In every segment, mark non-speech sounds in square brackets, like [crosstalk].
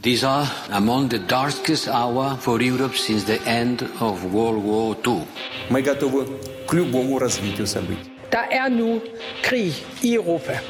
These are among the darkest hour for Europe since the end of World War II. Мы готовы к любому развитию событий. Der er nu krig i Europa.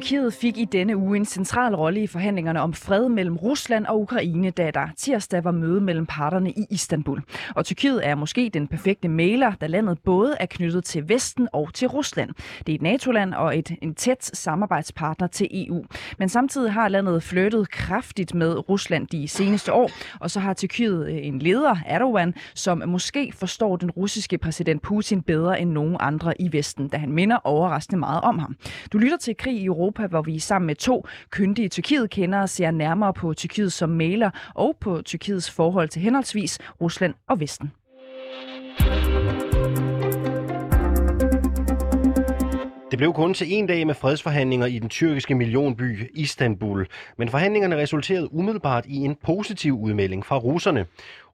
Tyrkiet fik i denne uge en central rolle i forhandlingerne om fred mellem Rusland og Ukraine, da der tirsdag var møde mellem parterne i Istanbul. Og Tyrkiet er måske den perfekte mailer, da landet både er knyttet til Vesten og til Rusland. Det er et NATO-land og et, en tæt samarbejdspartner til EU. Men samtidig har landet flyttet kraftigt med Rusland de seneste år, og så har Tyrkiet øh, en leder, Erdogan, som måske forstår den russiske præsident Putin bedre end nogen andre i Vesten, da han minder overraskende meget om ham. Du lytter til Krig i Europa, hvor vi sammen med to kyndige Tyrkiet-kendere ser nærmere på Tyrkiet som maler og på Tyrkiets forhold til henholdsvis Rusland og Vesten. Det blev kun til en dag med fredsforhandlinger i den tyrkiske millionby Istanbul, men forhandlingerne resulterede umiddelbart i en positiv udmelding fra russerne.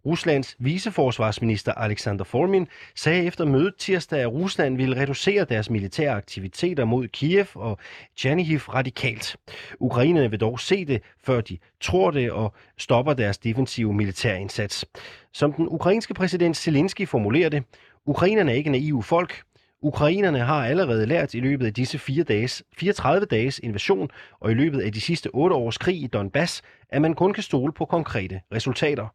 Ruslands viceforsvarsminister Alexander Formin sagde efter mødet tirsdag, at Rusland ville reducere deres militære aktiviteter mod Kiev og Tjernihiv radikalt. Ukrainerne vil dog se det, før de tror det og stopper deres defensive militærindsats. Som den ukrainske præsident Zelensky formulerer det, Ukrainerne er ikke naive folk. Ukrainerne har allerede lært i løbet af disse fire dages, 34 dages invasion og i løbet af de sidste 8 års krig i Donbass, at man kun kan stole på konkrete resultater.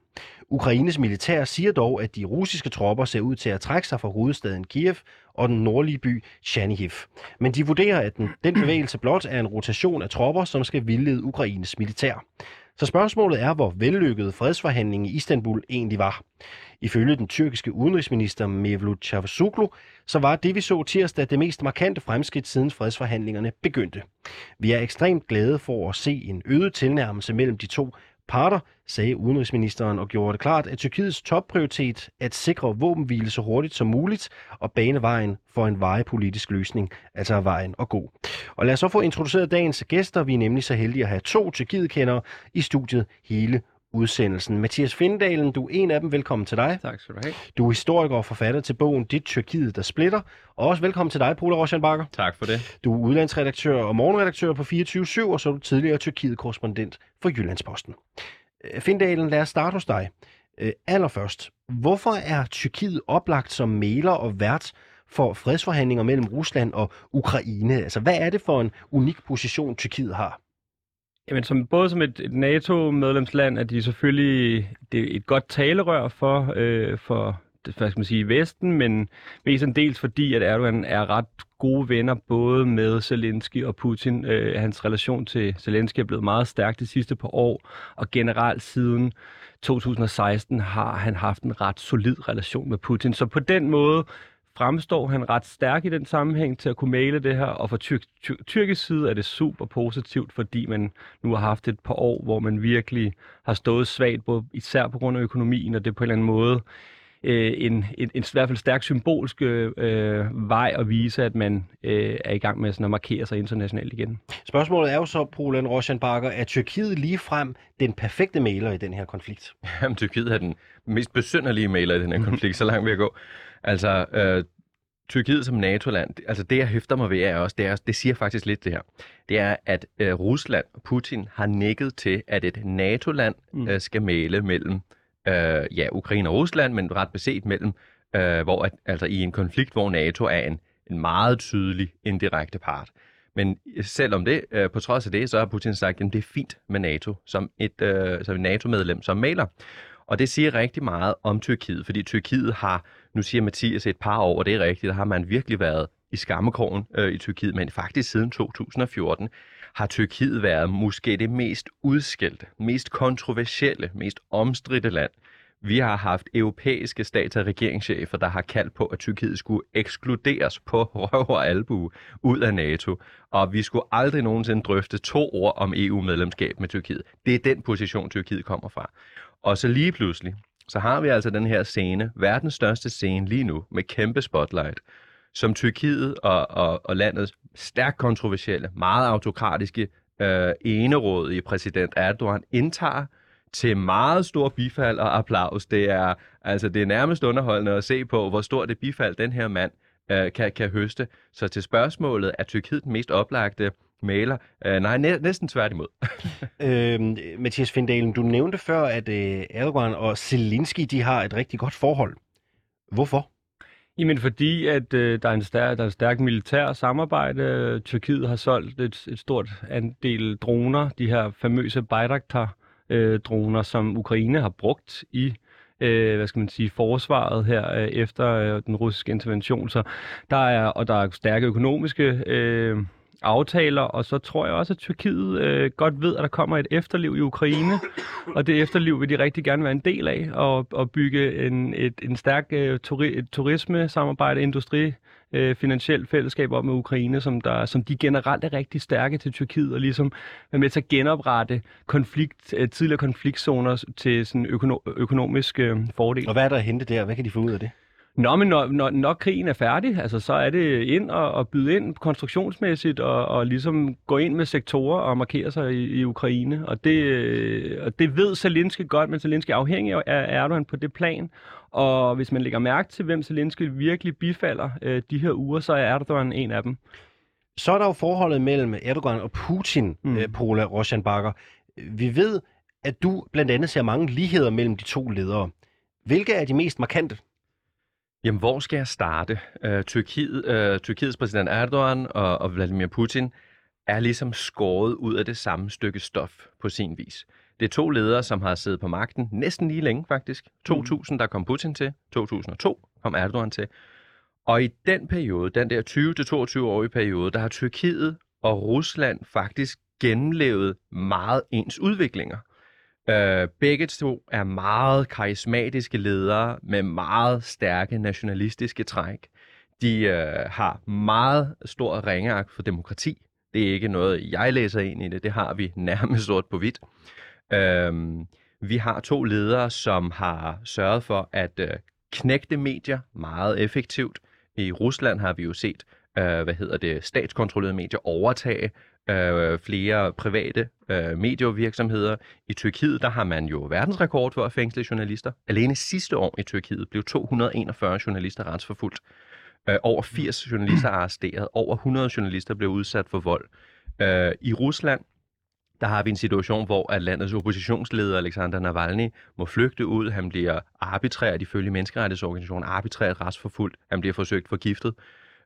Ukraines militær siger dog, at de russiske tropper ser ud til at trække sig fra hovedstaden Kiev og den nordlige by Chernihiv. Men de vurderer, at den, den bevægelse blot er en rotation af tropper, som skal vildlede Ukraines militær. Så spørgsmålet er, hvor vellykket fredsforhandlingen i Istanbul egentlig var. Ifølge den tyrkiske udenrigsminister Mevlut Cavusoglu, så var det, vi så tirsdag, det mest markante fremskridt siden fredsforhandlingerne begyndte. Vi er ekstremt glade for at se en øget tilnærmelse mellem de to parter, sagde udenrigsministeren og gjorde det klart, at Tyrkiets topprioritet er at sikre våbenhvile så hurtigt som muligt og bane vejen for en veje politisk løsning, altså vejen at gå. Og lad os så få introduceret dagens gæster. Vi er nemlig så heldige at have to Tyrkiet-kendere i studiet hele udsendelsen. Mathias Findalen, du er en af dem. Velkommen til dig. Tak skal du have. Du er historiker og forfatter til bogen Dit Tyrkiet, der splitter. Og også velkommen til dig, Pola Rochenbakker. Tak for det. Du er udlandsredaktør og morgenredaktør på 24-7, og så er du tidligere Tyrkiet-korrespondent for Jyllandsposten. Øh, Findalen, lad os starte hos dig. Øh, allerførst, hvorfor er Tyrkiet oplagt som maler og vært for fredsforhandlinger mellem Rusland og Ukraine? Altså, hvad er det for en unik position, Tyrkiet har? Jamen, som, både som et, et NATO-medlemsland er de selvfølgelig det er et godt talerør for, øh, for hvad skal man sige, Vesten, men mest en dels fordi, at Erdogan er ret gode venner både med Zelensky og Putin. Øh, hans relation til Zelensky er blevet meget stærk de sidste par år, og generelt siden 2016 har han haft en ret solid relation med Putin. Så på den måde fremstår han ret stærk i den sammenhæng til at kunne male det her, og fra tyr- tyr- tyrkisk side er det super positivt, fordi man nu har haft et par år, hvor man virkelig har stået svagt, både især på grund af økonomien, og det på en eller anden måde øh, en, en, en i hvert fald stærk symbolsk øh, vej at vise, at man øh, er i gang med sådan at markere sig internationalt igen. Spørgsmålet er jo så, Polen Rochenbakker, er Tyrkiet lige frem den perfekte maler i den her konflikt? [laughs] Jamen, Tyrkiet er den mest besynderlige maler i den her konflikt, så langt vil jeg gå. Altså, øh, Tyrkiet som NATO-land, altså det jeg hæfter mig ved er også, det, er, det siger faktisk lidt det her, det er, at øh, Rusland Putin har nikket til, at et NATO-land mm. øh, skal male mellem øh, ja, Ukraine og Rusland, men ret beset mellem, øh, hvor at, altså i en konflikt, hvor NATO er en, en meget tydelig indirekte part. Men selvom det, øh, på trods af det, så har Putin sagt, at det er fint med NATO som et, øh, som et NATO-medlem, som maler. Og det siger rigtig meget om Tyrkiet, fordi Tyrkiet har, nu siger Mathias et par år, og det er rigtigt, der har man virkelig været i skammekrogen øh, i Tyrkiet, men faktisk siden 2014 har Tyrkiet været måske det mest udskældte, mest kontroversielle, mest omstridte land. Vi har haft europæiske stats- og regeringschefer, der har kaldt på, at Tyrkiet skulle ekskluderes på [laughs] røv og albue ud af NATO, og vi skulle aldrig nogensinde drøfte to ord om EU-medlemskab med Tyrkiet. Det er den position, Tyrkiet kommer fra. Og så lige pludselig, så har vi altså den her scene, verdens største scene lige nu, med kæmpe spotlight, som Tyrkiet og, og, og landets stærkt kontroversielle, meget autokratiske, øh, enerådige præsident Erdogan indtager til meget stor bifald og applaus. Det er, altså, det er nærmest underholdende at se på, hvor stort det bifald den her mand øh, kan, kan høste. Så til spørgsmålet, er Tyrkiet den mest oplagte maler? Øh, nej, næ- næsten tværtimod. [laughs] Øhm, Mathias Findalen, du nævnte før, at øh, Erdogan og Zelensky, de har et rigtig godt forhold. Hvorfor? Jamen fordi, at øh, der, er en stærk, der er en stærk militær samarbejde. Tyrkiet har solgt et, et stort andel droner, de her famøse øh, droner, som Ukraine har brugt i øh, hvad skal man sige, forsvaret her øh, efter øh, den russiske intervention. Så der er, og der er stærke økonomiske øh, aftaler, og så tror jeg også, at Tyrkiet øh, godt ved, at der kommer et efterliv i Ukraine, og det efterliv vil de rigtig gerne være en del af, og, og bygge en, et, en stærk øh, turi, et turisme-samarbejde, industri, øh, finansielt fællesskab op med Ukraine, som, der, som de generelt er rigtig stærke til Tyrkiet, og ligesom er med til at genoprette konflikt, øh, tidligere konfliktzoner til sådan økono- økonomisk øh, fordel. Og hvad er der at hente der? Hvad kan de få ud af det? Nå, men når, når, når krigen er færdig, altså, så er det ind og, og byde ind konstruktionsmæssigt og, og ligesom gå ind med sektorer og markere sig i, i Ukraine. Og det, øh, og det ved Zelensky godt, men Zelensky er afhængig af Erdogan på det plan. Og hvis man lægger mærke til, hvem Zelensky virkelig bifalder øh, de her uger, så er Erdogan en af dem. Så er der jo forholdet mellem Erdogan og Putin, mm. øh, Pola Roshanbacher. Vi ved, at du blandt andet ser mange ligheder mellem de to ledere. Hvilke er de mest markante? Jamen, hvor skal jeg starte? Uh, Tyrkiet, uh, Tyrkiets præsident Erdogan og, og Vladimir Putin er ligesom skåret ud af det samme stykke stof på sin vis. Det er to ledere, som har siddet på magten næsten lige længe faktisk. 2000, der kom Putin til. 2002 kom Erdogan til. Og i den periode, den der 20-22-årige periode, der har Tyrkiet og Rusland faktisk gennemlevet meget ens udviklinger. Øh, begge to er meget karismatiske ledere med meget stærke nationalistiske træk. De øh, har meget stor ringeagt for demokrati. Det er ikke noget, jeg læser ind i det. Det har vi nærmest sort på hvidt. Øh, vi har to ledere, som har sørget for at øh, knægte medier meget effektivt. I Rusland har vi jo set, øh, hvad hedder det, statskontrollerede medier overtage øh, flere private øh, medievirksomheder. I Tyrkiet, der har man jo verdensrekord for at fængsle journalister. Alene sidste år i Tyrkiet blev 241 journalister retsforfulgt. Øh, over 80 journalister [clears throat] arresteret. Over 100 journalister blev udsat for vold. Øh, I Rusland, der har vi en situation, hvor at landets oppositionsleder Alexander Navalny må flygte ud. Han bliver arbitrært ifølge menneskerettighedsorganisationen, arbitrært retsforfulgt. Han bliver forsøgt forgiftet.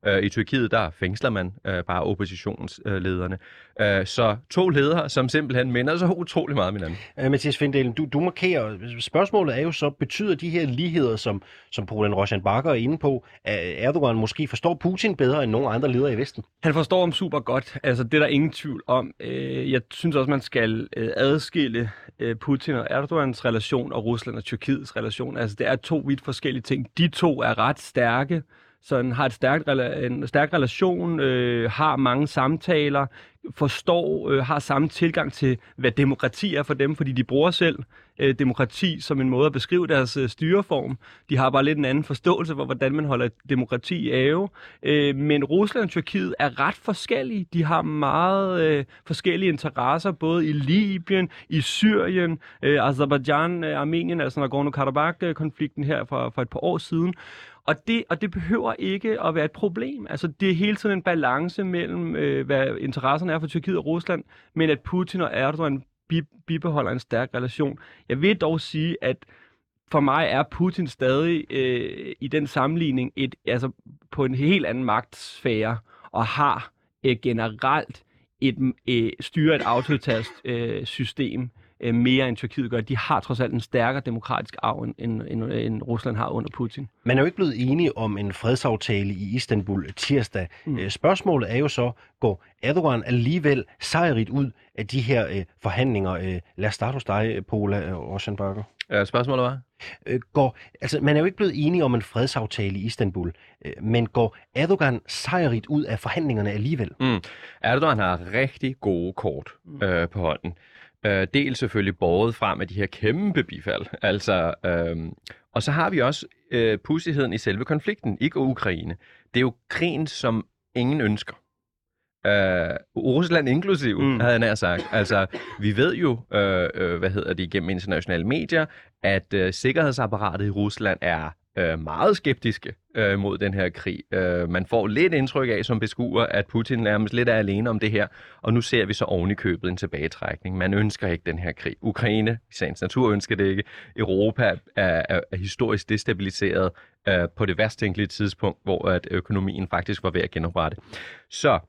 Øh, I Tyrkiet, der fængsler man øh, bare oppositionslederne. Øh, så to ledere, som simpelthen minder så utrolig meget om hinanden. Uh, Mathias Findalen, du, du markerer, spørgsmålet er jo så, betyder de her ligheder, som, som Polen Roshan Bakker er inde på, at Erdogan måske forstår Putin bedre end nogen andre ledere i Vesten? Han forstår ham super godt. Altså, det er der ingen tvivl om. Øh, jeg synes også, man skal øh, adskille øh, Putin og Erdogans relation og Rusland og Tyrkiets relation. Altså, det er to vidt forskellige ting. De to er ret stærke sådan har et stærkt, en stærk relation, øh, har mange samtaler, forstår, øh, har samme tilgang til, hvad demokrati er for dem, fordi de bruger selv øh, demokrati som en måde at beskrive deres øh, styreform. De har bare lidt en anden forståelse for, hvordan man holder demokrati i ave. Øh, men Rusland og Tyrkiet er ret forskellige. De har meget øh, forskellige interesser, både i Libyen, i Syrien, øh, Azerbaijan, øh, Armenien, altså Nagorno-Karabakh-konflikten her for, for et par år siden. Og det, og det behøver ikke at være et problem. Altså, det er hele tiden en balance mellem, øh, hvad interesserne er for Tyrkiet og Rusland, men at Putin og Erdogan bibeholder en stærk relation. Jeg vil dog sige, at for mig er Putin stadig øh, i den sammenligning et, altså på en helt anden magtsfære, og har øh, generelt et, øh, styrer et autoritært øh, system øh, mere end Tyrkiet gør. De har trods alt en stærkere demokratisk arv, end, end, end, end Rusland har under Putin. Man er jo ikke blevet enige om en fredsaftale i Istanbul tirsdag. Mm. Øh, spørgsmålet er jo så, går Erdogan alligevel sejrigt ud af de her øh, forhandlinger? Øh, lad os starte hos dig, Pola Rosenberger. Ja, spørgsmålet var? Øh, går, altså, man er jo ikke blevet enige om en fredsaftale i Istanbul, øh, men går Erdogan sejrigt ud af forhandlingerne alligevel? Mm. Erdogan har rigtig gode kort øh, på hånden. Øh, dels selvfølgelig båret frem af de her kæmpe bifald. Altså, øh, og så har vi også øh, pussigheden i selve konflikten, ikke Ukraine. Det er jo krigen, som ingen ønsker. Øh, Rusland inklusiv, mm. havde jeg nær sagt. Altså, vi ved jo, øh, øh, hvad hedder det, gennem internationale medier, at øh, sikkerhedsapparatet i Rusland er øh, meget skeptiske øh, mod den her krig. Øh, man får lidt indtryk af som beskuer, at Putin nærmest lidt er alene om det her, og nu ser vi så oven i købet en tilbagetrækning. Man ønsker ikke den her krig. Ukraine, i sagens natur, ønsker det ikke. Europa er, er, er historisk destabiliseret øh, på det værst tænkelige tidspunkt, hvor at økonomien faktisk var ved at genoprette. Så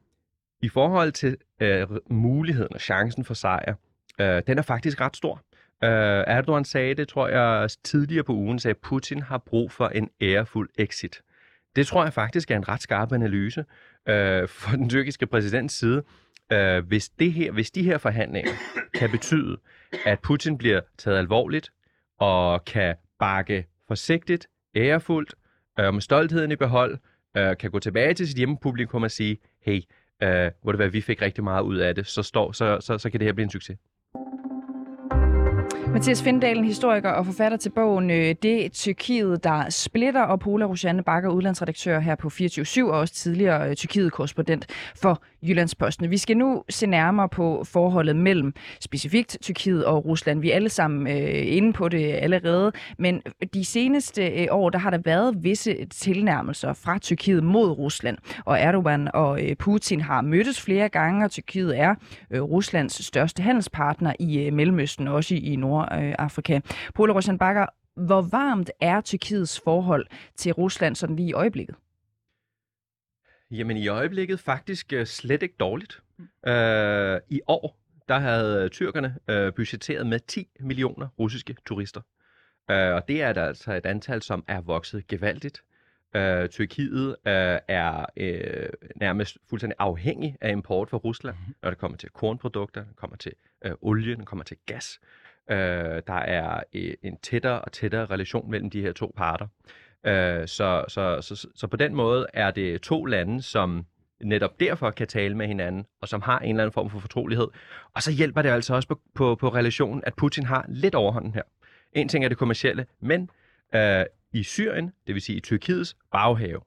i forhold til øh, muligheden og chancen for sejr, øh, den er faktisk ret stor. Uh, Erdogan sagde det, tror jeg, tidligere på ugen, sagde, at Putin har brug for en ærefuld exit. Det tror jeg faktisk er en ret skarp analyse uh, for den tyrkiske præsidents side. Uh, hvis, det her, hvis de her forhandlinger kan betyde, at Putin bliver taget alvorligt og kan bakke forsigtigt, ærefuldt, uh, med stoltheden i behold, uh, kan gå tilbage til sit hjemmepublikum og sige, hey, uh, hvor det være, vi fik rigtig meget ud af det, så, står, så, så, så kan det her blive en succes. Mathias Findalen, historiker og forfatter til bogen øh, Det Tyrkiet, der splitter, og Pola Rosanne Bakker, udlandsredaktør her på 24-7, og også tidligere øh, Tyrkiet-korrespondent for Jyllandsposten. Vi skal nu se nærmere på forholdet mellem specifikt Tyrkiet og Rusland. Vi er alle sammen øh, inde på det allerede, men de seneste øh, år, der har der været visse tilnærmelser fra Tyrkiet mod Rusland, og Erdogan og øh, Putin har mødtes flere gange, og Tyrkiet er øh, Ruslands største handelspartner i øh, Mellemøsten, også i, i Nordafrika. Pola Roshan Bakker, hvor varmt er Tyrkiets forhold til Rusland sådan lige i øjeblikket? Jamen i øjeblikket faktisk øh, slet ikke dårligt. Mm. Øh, I år, der havde tyrkerne øh, budgetteret med 10 millioner russiske turister. Øh, og det er der altså et antal, som er vokset gevaldigt. Øh, Tyrkiet øh, er øh, nærmest fuldstændig afhængig af import fra Rusland, mm. når det kommer til kornprodukter, når det kommer til øh, olie, når det kommer til gas. Øh, der er øh, en tættere og tættere relation mellem de her to parter. Øh, så, så, så, så på den måde er det to lande, som netop derfor kan tale med hinanden, og som har en eller anden form for fortrolighed. Og så hjælper det altså også på, på, på relationen, at Putin har lidt overhånden her. En ting er det kommercielle, men øh, i Syrien, det vil sige i Tyrkiets baghave,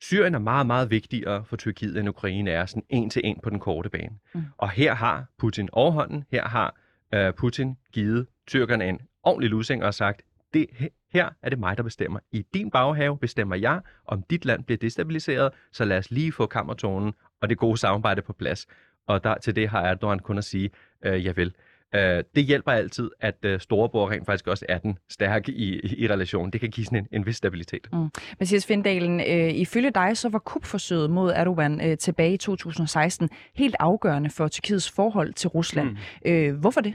Syrien er meget, meget vigtigere for Tyrkiet, end Ukraine er sådan en til en på den korte bane. Mm. Og her har Putin overhånden, her har øh, Putin givet tyrkerne en ordentlig lussing og sagt, det, her er det mig, der bestemmer. I din baghave bestemmer jeg, om dit land bliver destabiliseret, så lad os lige få kammertonen og det gode samarbejde på plads. Og der, til det har Erdogan kun at sige, øh, javel. vil. Øh, det hjælper altid, at øh, storebror rent faktisk også er den stærke i, i, i relationen. Det kan give sådan en, en vis stabilitet. Mm. Mathias Findalen, øh, ifølge dig så var kupforsøget mod Erdogan øh, tilbage i 2016 helt afgørende for Tyrkiets forhold til Rusland. Mm. Øh, hvorfor det?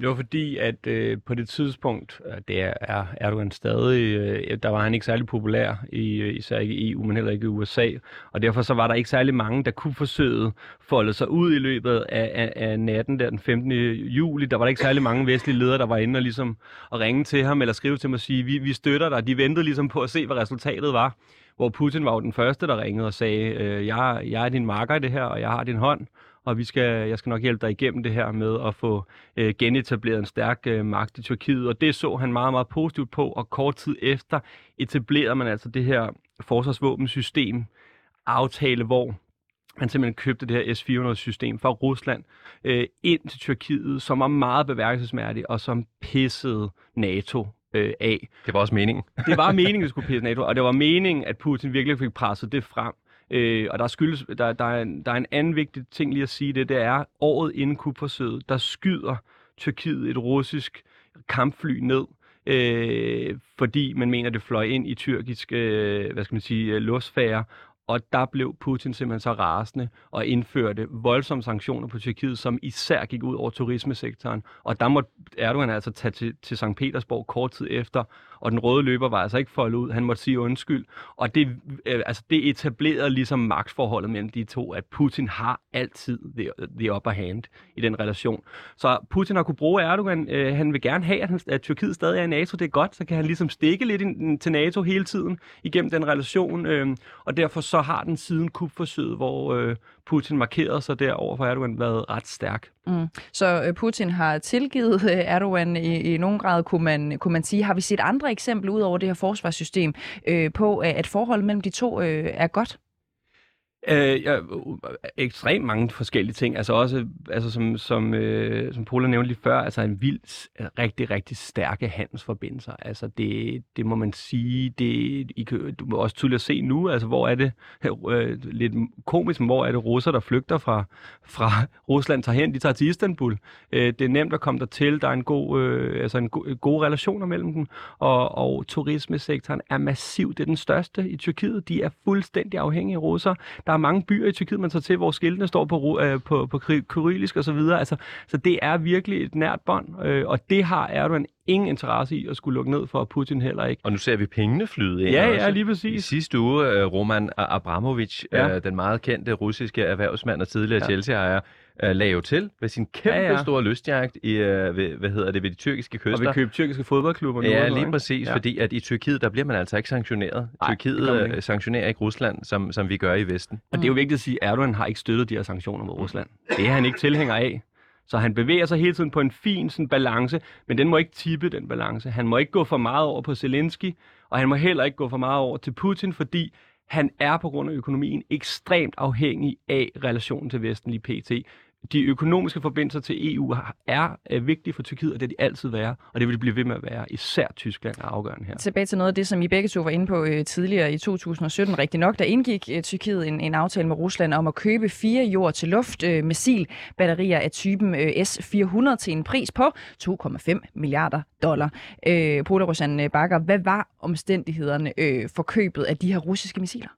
Det var fordi, at øh, på det tidspunkt, øh, det er, Erdogan stadig, øh, der var han ikke særlig populær, i, øh, især ikke i EU, men heller ikke i USA. Og derfor så var der ikke særlig mange, der kunne forsøge folde sig ud i løbet af, af, af natten der den 15. juli. Der var der ikke særlig mange vestlige ledere, der var inde og ligesom at ringe til ham, eller skrive til ham og sige, vi, vi støtter dig. De ventede ligesom på at se, hvad resultatet var. Hvor Putin var jo den første, der ringede og sagde, øh, jeg, jeg er din marker i det her, og jeg har din hånd og vi skal, jeg skal nok hjælpe dig igennem det her med at få øh, genetableret en stærk øh, magt i Tyrkiet. Og det så han meget, meget positivt på, og kort tid efter etablerede man altså det her forsvarsvåbensystem aftale, hvor man simpelthen købte det her S-400-system fra Rusland øh, ind til Tyrkiet, som var meget beværkelsesmærdigt, og som pissede NATO øh, af. Det var også meningen. det var [laughs] meningen, at skulle pisse NATO, og det var meningen, at Putin virkelig fik presset det frem. Øh, og der, skyldes, der, der, er en, der er en anden vigtig ting lige at sige, det, det er, året inden kupforsøget, der skyder Tyrkiet et russisk kampfly ned, øh, fordi man mener, det fløj ind i tyrkisk øh, hvad skal man sige, øh, luftfære, og der blev Putin simpelthen så rasende og indførte voldsomme sanktioner på Tyrkiet, som især gik ud over turismesektoren. Og der måtte Erdogan altså tage til, til St. Petersborg kort tid efter, og den røde løber var altså ikke foldet ud. Han måtte sige undskyld. Og det, øh, altså det etablerede ligesom magtforholdet mellem de to, at Putin har altid the, the upper hand i den relation. Så Putin har kunne bruge Erdogan. Øh, han vil gerne have, at, han, at Tyrkiet stadig er i NATO. Det er godt, så kan han ligesom stikke lidt in, mm, til NATO hele tiden igennem den relation. Øh, og derfor så har den siden kupforsøget, hvor øh, Putin markerede sig der over for Erdogan, været ret stærk. Mm. Så øh, Putin har tilgivet øh, Erdogan i, i nogen grad, kunne man, kunne man sige. Har vi set andre eksempler ud over det her forsvarssystem øh, på, at forholdet mellem de to øh, er godt? Øh, ja, ekstremt mange forskellige ting. Altså også, altså som, som, øh, som Pola nævnte lige før, altså en vild, rigtig, rigtig stærke handelsforbindelser. Altså det, det må man sige, det, I kan, du må også tydeligt se nu, altså hvor er det, øh, lidt komisk, men hvor er det russer, der flygter fra, fra Rusland, tager hen, de tager til Istanbul. Øh, det er nemt at komme dertil, der er en god, øh, altså en go- gode relationer mellem dem, og, og turismesektoren er massiv, det er den største i Tyrkiet, de er fuldstændig afhængige af russer. Der er mange byer i Tyrkiet, man tager til, hvor skiltene står på, øh, på, på kyrillisk og så videre. Altså, så det er virkelig et nært bånd, øh, og det har Erdogan ingen interesse i at skulle lukke ned for, Putin heller ikke. Og nu ser vi pengene flyde ind Ja, også. ja, lige præcis. I sidste uge, øh, Roman Abramovich, Ja. ja. den meget kendte russiske erhvervsmand og tidligere ja. Chelsea-ejer, øh, lagde jo til ved sin kæmpe Ja, ja, store lystjagt i, øh, ved, hvad hedder det, ved de tyrkiske Og kyster. vi køber tyrkiske fodboldklubber nu. Ja, og lige præcis, Ja. fordi at i Tyrkiet, der bliver man altså ikke sanktioneret. Det Tyrkiet øh, ikke. sanktionerer ikke Rusland, som, som vi gør i Vesten. Og det er jo vigtigt at sige, at Erdogan har ikke støttet de her sanktioner mod Rusland. Det er han ikke tilhænger af. Så han bevæger sig hele tiden på en fin sådan, balance, men den må ikke tippe, den balance. Han må ikke gå for meget over på Zelensky, og han må heller ikke gå for meget over til Putin, fordi han er på grund af økonomien ekstremt afhængig af relationen til Vesten lige pt. De økonomiske forbindelser til EU er, er vigtige for Tyrkiet, og det er de altid være, og det vil de blive ved med at være. Især Tyskland er afgørende her. Tilbage til noget af det, som I begge to var inde på øh, tidligere i 2017. Rigtig nok, der indgik øh, Tyrkiet en, en aftale med Rusland om at købe fire jord til luft øh, missilbatterier af typen øh, S-400 til en pris på 2,5 milliarder dollar. Øh, Pola øh, Bakker, hvad var omstændighederne øh, for købet af de her russiske missiler?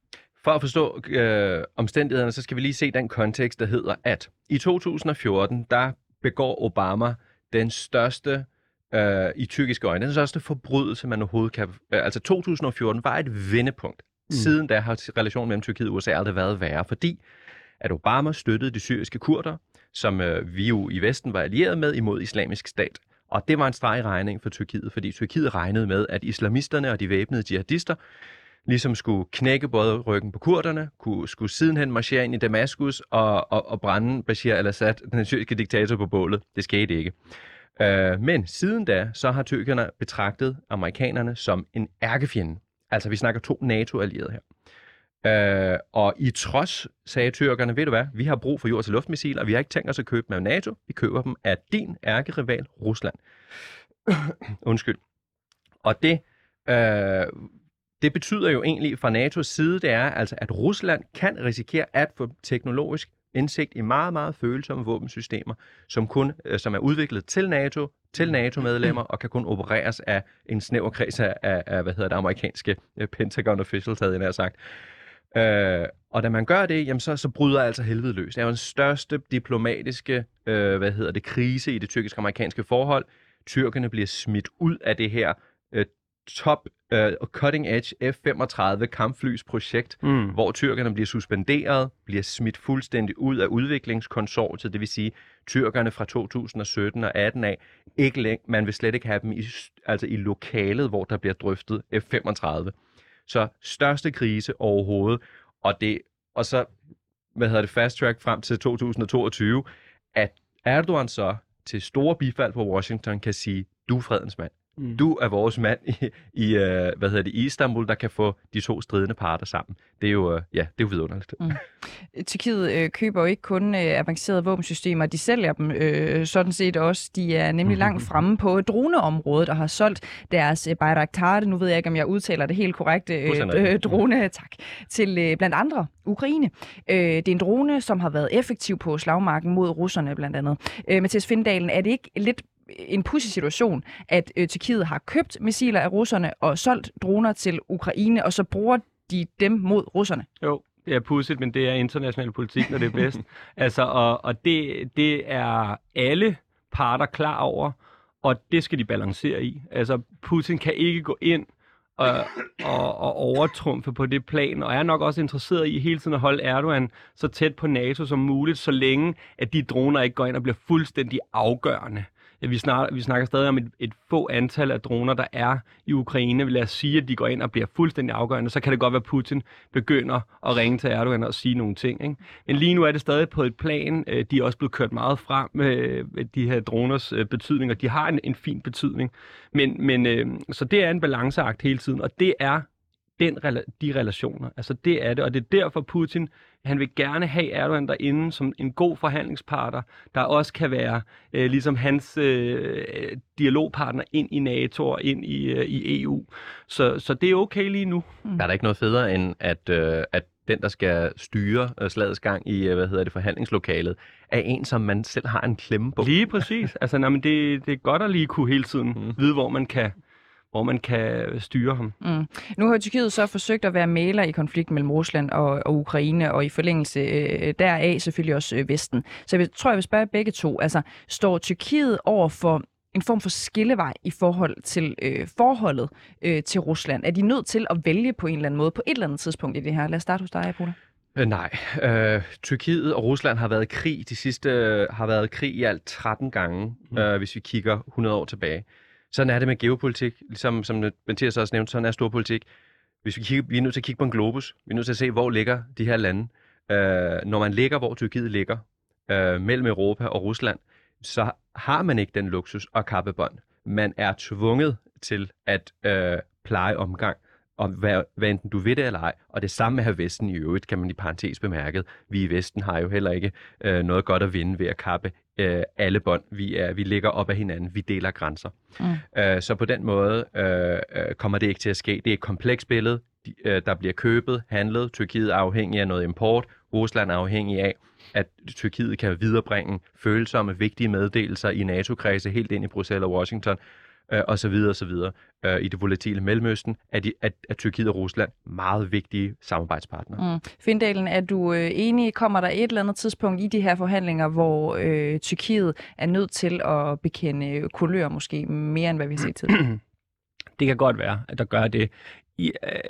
For at forstå øh, omstændighederne, så skal vi lige se den kontekst, der hedder, at i 2014, der begår Obama den største øh, i tyrkiske øjne, den største forbrydelse, man overhovedet kan... Øh, altså 2014 var et vendepunkt. Mm. Siden da har relationen mellem Tyrkiet og USA aldrig været værre, fordi at Obama støttede de syriske kurder, som øh, vi jo i Vesten var allieret med imod islamisk stat. Og det var en streg regning for Tyrkiet, fordi Tyrkiet regnede med, at islamisterne og de væbnede jihadister ligesom skulle knække både ryggen på kurderne, kunne, skulle sidenhen marchere ind i Damaskus og, og, og brænde Bashar al-Assad, den syriske diktator, på bålet. Det skete ikke. Øh, men siden da, så har tyrkerne betragtet amerikanerne som en ærkefjende. Altså, vi snakker to NATO-allierede her. Øh, og i trods sagde tyrkerne, ved du hvad, vi har brug for jord til luftmissiler, og vi har ikke tænkt os at købe dem af NATO. Vi køber dem af din ærkerival, Rusland. [coughs] Undskyld. Og det, øh, det betyder jo egentlig fra NATO's side, det er altså, at Rusland kan risikere at få teknologisk indsigt i meget, meget følsomme våbensystemer, som kun øh, som er udviklet til NATO, til NATO-medlemmer, og kan kun opereres af en snæver kreds af, af, af hvad hedder det, amerikanske øh, Pentagon officials, havde jeg nær sagt. Øh, og da man gør det, jamen så, så bryder altså helvede løs. Det er jo den største diplomatiske øh, hvad hedder det, krise i det tyrkisk-amerikanske forhold. Tyrkerne bliver smidt ud af det her øh, top øh, cutting edge F-35 kampflys projekt, Mm. hvor tyrkerne bliver suspenderet, bliver smidt fuldstændig ud af udviklingskonsortiet, det vil sige tyrkerne fra 2017 og 18 af, ikke læng- man vil slet ikke have dem i, altså i lokalet, hvor der bliver drøftet F-35. Så største krise overhovedet, og det og så hvad hedder det fast track frem til 2022, at Erdogan så til store bifald på Washington kan sige, du er fredens mand. Mm. Du er vores mand i, i øh, hvad hedder det, i Istanbul, der kan få de to stridende parter sammen. Det er jo, øh, ja, det er jo vidunderligt. Mm. Tyrkiet øh, køber jo ikke kun øh, avancerede våbensystemer, de sælger dem øh, sådan set også. De er nemlig langt [laughs] fremme på droneområdet og har solgt deres øh, Bayraktar, nu ved jeg ikke, om jeg udtaler det helt korrekt, øh, øh, drone, tak, til øh, blandt andre Ukraine. Øh, det er en drone, som har været effektiv på slagmarken mod russerne blandt andet. Øh, Mathias Findalen, er det ikke lidt en pudsig situation, at øh, Tyrkiet har købt missiler af russerne og solgt droner til Ukraine, og så bruger de dem mod russerne? Jo, det er pudsigt, men det er international politik, når det er bedst. [laughs] altså, og, og det, det er alle parter klar over, og det skal de balancere i. Altså, Putin kan ikke gå ind og, og, og overtrumfe på det plan, og er nok også interesseret i hele tiden at holde Erdogan så tæt på NATO som muligt, så længe at de droner ikke går ind og bliver fuldstændig afgørende. Vi, snakker, vi snakker stadig om et, et få antal af droner, der er i Ukraine. Lad os sige, at de går ind og bliver fuldstændig afgørende. Så kan det godt være, at Putin begynder at ringe til Erdogan og sige nogle ting. Ikke? Men lige nu er det stadig på et plan. Øh, de er også blevet kørt meget frem med de her droners øh, betydning, og de har en, en fin betydning. Men, men øh, så det er en balanceakt hele tiden, og det er den, de relationer. Altså det er det, og det er derfor Putin han vil gerne have Erdogan derinde som en god forhandlingspartner, der også kan være øh, ligesom hans øh, dialogpartner ind i NATO og ind i, øh, i EU. Så, så det er okay lige nu. Der er der ikke noget federe, end at, øh, at den, der skal styre øh, slagets gang i øh, hvad hedder det, forhandlingslokalet, er en, som man selv har en klemme på. Lige præcis. Altså, nej, men det, det er godt at lige kunne hele tiden mm. vide, hvor man kan hvor man kan styre ham. Mm. Nu har Tyrkiet så forsøgt at være maler i konflikten mellem Rusland og, og Ukraine, og i forlængelse øh, deraf selvfølgelig også øh, Vesten. Så jeg tror, jeg vil spørge begge to. Altså, står Tyrkiet over for en form for skillevej i forhold til øh, forholdet øh, til Rusland? Er de nødt til at vælge på en eller anden måde på et eller andet tidspunkt i det her? Lad os starte hos dig, Apollo. Øh, nej. Øh, Tyrkiet og Rusland har været i krig de sidste har været i krig i alt 13 gange, mm. øh, hvis vi kigger 100 år tilbage. Sådan er det med geopolitik, ligesom som Mathias også nævnte, sådan er storpolitik. Hvis vi, kigger, vi er nødt til at kigge på en globus. Vi er nødt til at se, hvor ligger de her lande. Øh, når man ligger, hvor Tyrkiet ligger, øh, mellem Europa og Rusland, så har man ikke den luksus og kappebånd. Man er tvunget til at øh, pleje omgang, og hvad, hvad enten du ved det eller ej. Og det samme med Vesten i øvrigt, kan man i parentes bemærket. Vi i Vesten har jo heller ikke øh, noget godt at vinde ved at kappe øh, alle bånd. Vi, er, vi ligger op ad hinanden, vi deler grænser. Mm. Øh, så på den måde øh, øh, kommer det ikke til at ske. Det er et komplekst billede, de, øh, der bliver købet, handlet. Tyrkiet er afhængig af noget import, Rusland er afhængig af, at Tyrkiet kan viderebringe følsomme, vigtige meddelelser i NATO-kredse helt ind i Bruxelles og Washington øh, og så videre og så videre. Øh, I det volatile Mellemøsten er, de, er, er Tyrkiet og Rusland meget vigtige samarbejdspartnere. Mm. Findalen, er du øh, enig? Kommer der et eller andet tidspunkt i de her forhandlinger, hvor øh, Tyrkiet er nødt til at bekende kulør måske mere, end hvad vi har set tidligere? [clears throat] Det kan godt være, at der gør det. I, øh,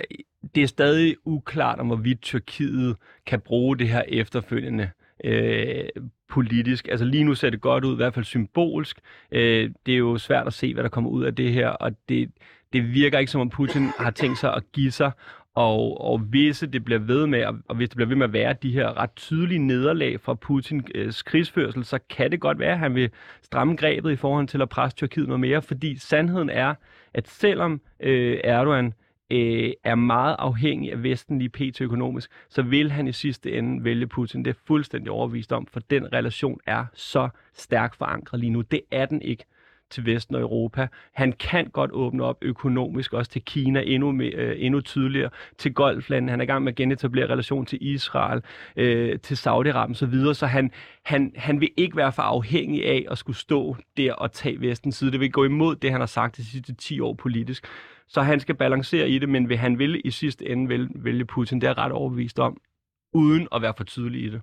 det er stadig uklart, om hvorvidt Tyrkiet kan bruge det her efterfølgende øh, Øh, politisk. Altså lige nu ser det godt ud, i hvert fald symbolsk. Øh, det er jo svært at se, hvad der kommer ud af det her, og det, det virker ikke som om Putin har tænkt sig at give sig. Og, og hvis det bliver ved med, og hvis det bliver ved med at være de her ret tydelige nederlag fra Putins øh, krigsførsel, så kan det godt være, at han vil stramme grebet i forhold til at presse Tyrkiet noget mere, fordi sandheden er, at selvom øh, Erdogan øh, Øh, er meget afhængig af Vesten lige pt. økonomisk, så vil han i sidste ende vælge Putin. Det er fuldstændig overvist om, for den relation er så stærkt forankret lige nu. Det er den ikke til Vesten og Europa. Han kan godt åbne op økonomisk også til Kina endnu, mere, øh, endnu tydeligere, til Golflandet. Han er i gang med at genetablere relation til Israel, øh, til Saudi-Arabien osv., så han, han, han vil ikke være for afhængig af at skulle stå der og tage Vestens side. Det vil gå imod det, han har sagt de sidste 10 år politisk. Så han skal balancere i det, men vil han vil i sidste ende vælge, vælge Putin, det er jeg ret overbevist om, uden at være for tydelig i det.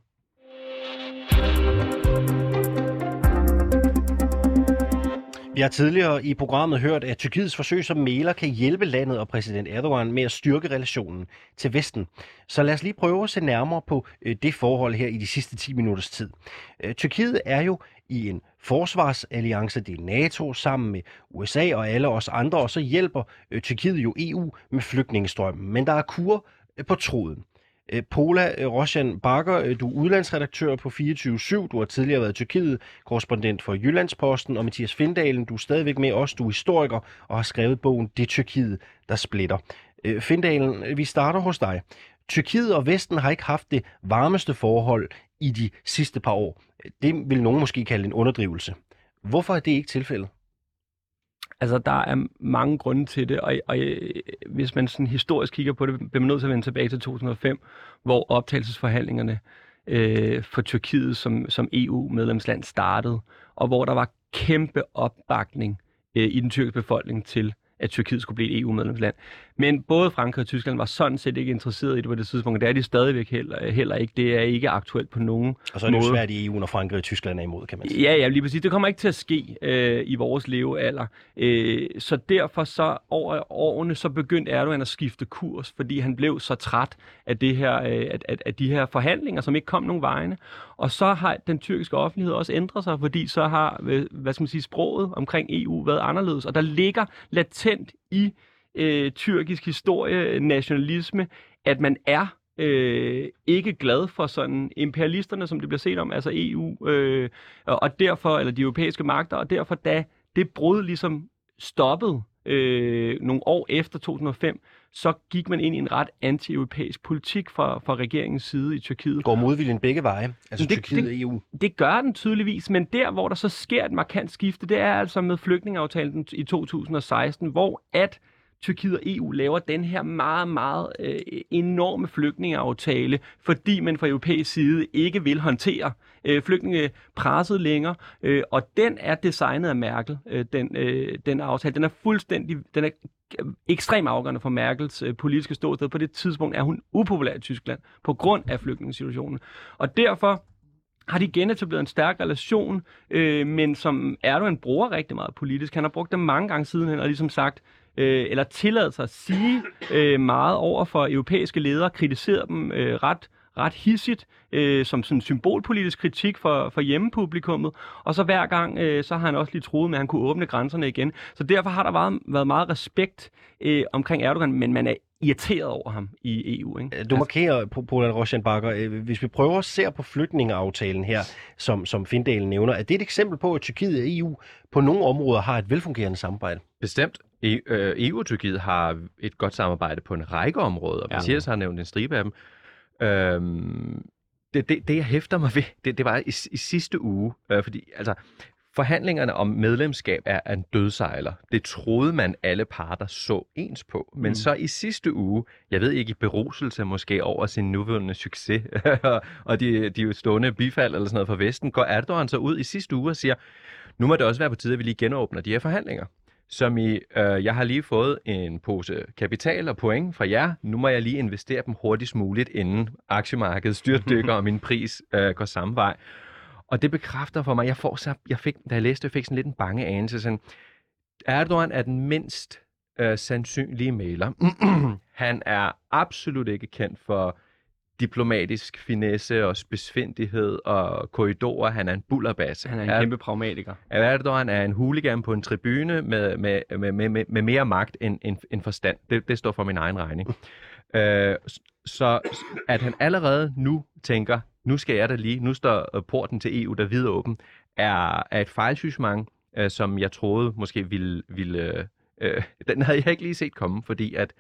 Vi har tidligere i programmet hørt, at Tyrkiets forsøg som maler kan hjælpe landet og præsident Erdogan med at styrke relationen til Vesten. Så lad os lige prøve at se nærmere på øh, det forhold her i de sidste 10 minutters tid. Øh, Tyrkiet er jo i en forsvarsalliance, det er NATO, sammen med USA og alle os andre, og så hjælper øh, Tyrkiet jo EU med flygtningestrømmen. Men der er kur på tråden. Øh, Pola øh, Rosjan Bakker, øh, du er udlandsredaktør på 24-7. Du har tidligere været Tyrkiet, korrespondent for Jyllandsposten, og Mathias Findalen, du er stadigvæk med os. Du er historiker og har skrevet bogen Det Tyrkiet, der splitter. Findalen, vi starter hos dig. Tyrkiet og Vesten har ikke haft det varmeste forhold i de sidste par år. Det vil nogen måske kalde en underdrivelse. Hvorfor er det ikke tilfældet? Altså, der er mange grunde til det, og, og øh, hvis man sådan historisk kigger på det, bliver man nødt til at vende tilbage til 2005, hvor optagelsesforhandlingerne øh, for Tyrkiet som, som EU-medlemsland startede, og hvor der var kæmpe opbakning øh, i den tyrkiske befolkning til at Tyrkiet skulle blive et EU-medlemsland. Men både Frankrig og Tyskland var sådan set ikke interesseret i det på det tidspunkt. Det er de stadigvæk heller, heller ikke. Det er ikke aktuelt på nogen Og så er det måde. jo svært i EU, når Frankrig og Tyskland er imod, kan man sige. Ja, ja, lige præcis. Det kommer ikke til at ske øh, i vores levealder. Øh, så derfor så over årene, så begyndte Erdogan at skifte kurs, fordi han blev så træt af, det her, øh, at, at, at de her forhandlinger, som ikke kom nogen vegne. Og så har den tyrkiske offentlighed også ændret sig, fordi så har hvad skal man sige, sproget omkring EU været anderledes. Og der ligger latent i øh, tyrkisk historie, nationalisme, at man er øh, ikke glad for sådan imperialisterne, som det bliver set om, altså EU, øh, og derfor, eller de europæiske magter, og derfor da det brud ligesom stoppede øh, nogle år efter 2005, så gik man ind i en ret anti-europæisk politik fra, fra regeringens side i Tyrkiet. Går modviljen begge veje, altså Det- Tyrkiet det- og EU. Det gør den tydeligvis, men der, hvor der så sker et markant skifte, det er altså med flygtningeaftalen i 2016, hvor at Tyrkiet og EU laver den her meget, meget øh, enorme flygtningeaftale, fordi man fra europæisk side ikke vil håndtere øh, flygtninge presset længere, øh, og den er designet af Merkel, øh, den, øh, den aftale. Den er fuldstændig, den er ekstremt afgørende for Merkels øh, politiske ståsted. På det tidspunkt er hun upopulær i Tyskland på grund af flygtningesituationen. Og derfor har de genetableret en stærk relation, øh, men som Erdogan bruger rigtig meget politisk. Han har brugt det mange gange sidenhen, og ligesom sagt, øh, eller tilladet sig at sige øh, meget over for europæiske ledere, kritiseret dem øh, ret ret hissigt, øh, som sådan symbolpolitisk kritik for, for hjemmepublikummet, og så hver gang, øh, så har han også lige troet med, at han kunne åbne grænserne igen. Så derfor har der været, været meget respekt øh, omkring Erdogan, men man er irriteret over ham i EU. Ikke? Øh, Du markerer, på Polan Rosjanbakker, øh, hvis vi prøver at se på flygtningeaftalen her, som, som Findalen nævner, er det et eksempel på, at Tyrkiet og EU på nogle områder har et velfungerende samarbejde? Bestemt. E- øh, EU og Tyrkiet har et godt samarbejde på en række områder. Ja. Mathias har nævnt en stribe af dem. Øhm, det, det, det, jeg hæfter mig ved, det, det var i, i sidste uge, øh, fordi altså, forhandlingerne om medlemskab er en dødsejler. Det troede man alle parter så ens på. Men mm. så i sidste uge, jeg ved ikke i beruselse måske over sin nuværende succes, [laughs] og de, de stående bifald eller sådan noget fra Vesten, går Erdogan så ud i sidste uge og siger, nu må det også være på tide, at vi lige genåbner de her forhandlinger. Som i, øh, jeg har lige fået en pose kapital og point fra jer. Nu må jeg lige investere dem hurtigst muligt, inden aktiemarkedet styrtdykker, [laughs] og min pris øh, går samme vej. Og det bekræfter for mig, jeg får så, jeg fik, da jeg læste, jeg fik sådan lidt en bange anelse. Sådan, Erdogan er den mindst øh, sandsynlige mailer. [clears throat] Han er absolut ikke kendt for diplomatisk finesse og spidsfindighed og korridorer. Han er en bullerbasse. Han er en kæmpe pragmatiker. Erdogan er en hooligan på en tribune med, med, med, med, med, mere magt end, end, end forstand. Det, det står for min egen regning. [laughs] øh, så at han allerede nu tænker, nu skal jeg da lige, nu står øh, porten til EU der videre åben, er, er et fejlsysmang, øh, som jeg troede måske ville... ville øh, [laughs] den havde jeg ikke lige set komme, fordi at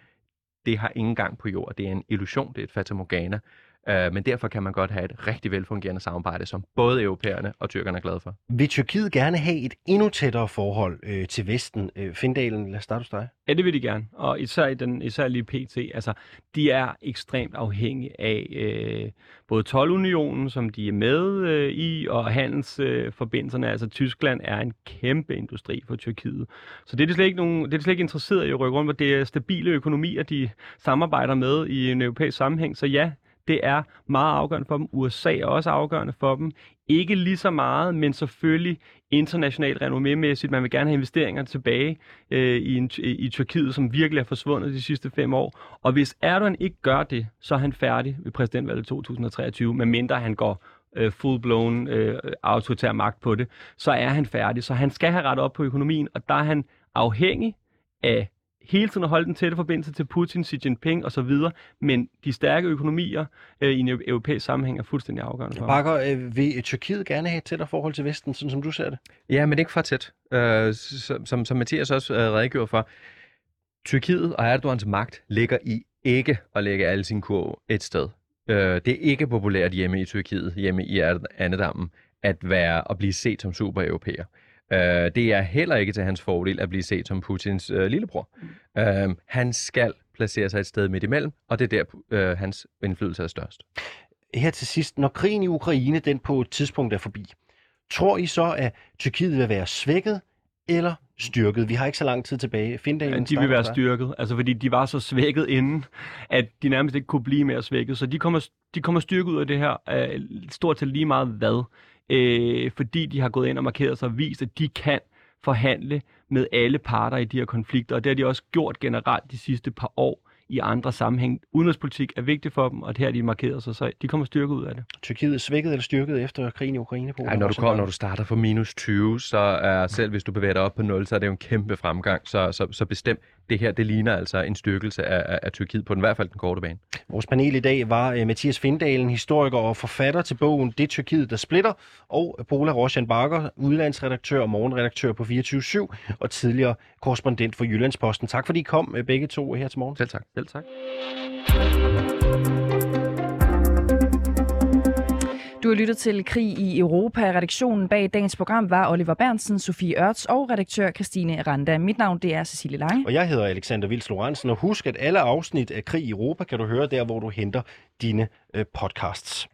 det har ingen gang på jord. Det er en illusion, det er et fatamorgana. Uh, men derfor kan man godt have et rigtig velfungerende samarbejde, som både europæerne og tyrkerne er glade for. Vil Tyrkiet gerne have et endnu tættere forhold øh, til Vesten? Øh, Findalen, lad os starte hos dig. Ja, det vil de gerne. Og især, i den, især lige PT. Altså, de er ekstremt afhængige af øh, både 12-unionen, som de er med øh, i, og handelsforbindelserne. Øh, altså, Tyskland er en kæmpe industri for Tyrkiet. Så det er de slet ikke, nogen, det er de slet ikke interesseret i at rykke rundt, hvor det er stabile økonomier, de samarbejder med i en europæisk sammenhæng. Så ja, det er meget afgørende for dem. USA er også afgørende for dem. Ikke lige så meget, men selvfølgelig internationalt renommé-mæssigt. Man vil gerne have investeringer tilbage øh, i, en, i Tyrkiet, som virkelig er forsvundet de sidste fem år. Og hvis Erdogan ikke gør det, så er han færdig ved præsidentvalget 2023, medmindre han går øh, full-blown øh, autoritær magt på det, så er han færdig. Så han skal have rettet op på økonomien, og der er han afhængig af hele tiden at holde den tætte forbindelse til Putin, Xi Jinping osv., men de stærke økonomier øh, i en europæisk sammenhæng er fuldstændig afgørende for. Bakker, øh, vil Tyrkiet gerne have et tættere forhold til Vesten, sådan som du ser det? Ja, men ikke for tæt. Øh, som, som, som Mathias også øh, redegjorde for, Tyrkiet og Erdogans magt ligger i ikke at lægge alle sine kurve et sted. Øh, det er ikke populært hjemme i Tyrkiet, hjemme i Annedammen, at være og blive set som super-europæer. Øh, det er heller ikke til hans fordel at blive set som Putins øh, lillebror. Mm. Øh, han skal placere sig et sted midt imellem, og det er der, øh, hans indflydelse er størst. Her til sidst, når krigen i Ukraine den på et tidspunkt er forbi, tror I så, at Tyrkiet vil være svækket eller styrket? Vi har ikke så lang tid tilbage. Findalen, Ja, de vil være styrket, altså fordi de var så svækket inden, at de nærmest ikke kunne blive mere svækket. Så de kommer, de kommer styrket ud af det her, øh, stort til lige meget hvad, øh, fordi de har gået ind og markeret sig og vist, at de kan forhandle med alle parter i de her konflikter, og det har de også gjort generelt de sidste par år i andre sammenhæng. Udenrigspolitik er vigtigt for dem, og det her har de markeret sig, så de kommer styrket ud af det. Tyrkiet er svækket eller styrket efter krigen i Ukraine? På Ej, når, du kommer, når du starter fra minus 20, så er selv hvis du bevæger dig op på 0, så er det jo en kæmpe fremgang. Så, så, så bestemt, det her, det ligner altså en styrkelse af, af, af Tyrkiet på den i hvert fald den korte bane. Vores panel i dag var uh, Mathias Findalen, historiker og forfatter til bogen Det Tyrkiet, der splitter, og Pola Roshan Bakker, udlandsredaktør og morgenredaktør på 24-7, og tidligere korrespondent for Jyllandsposten. Tak fordi I kom uh, begge to her til morgen. Selv tak. Selv tak. Du har lyttet til Krig i Europa. Redaktionen bag dagens program var Oliver Bernsen, Sofie Ørts og redaktør Christine Randa. Mit navn det er Cecilie Lange. Og jeg hedder Alexander Vils Lorentzen, og husk, at alle afsnit af Krig i Europa kan du høre der, hvor du henter dine øh, podcasts.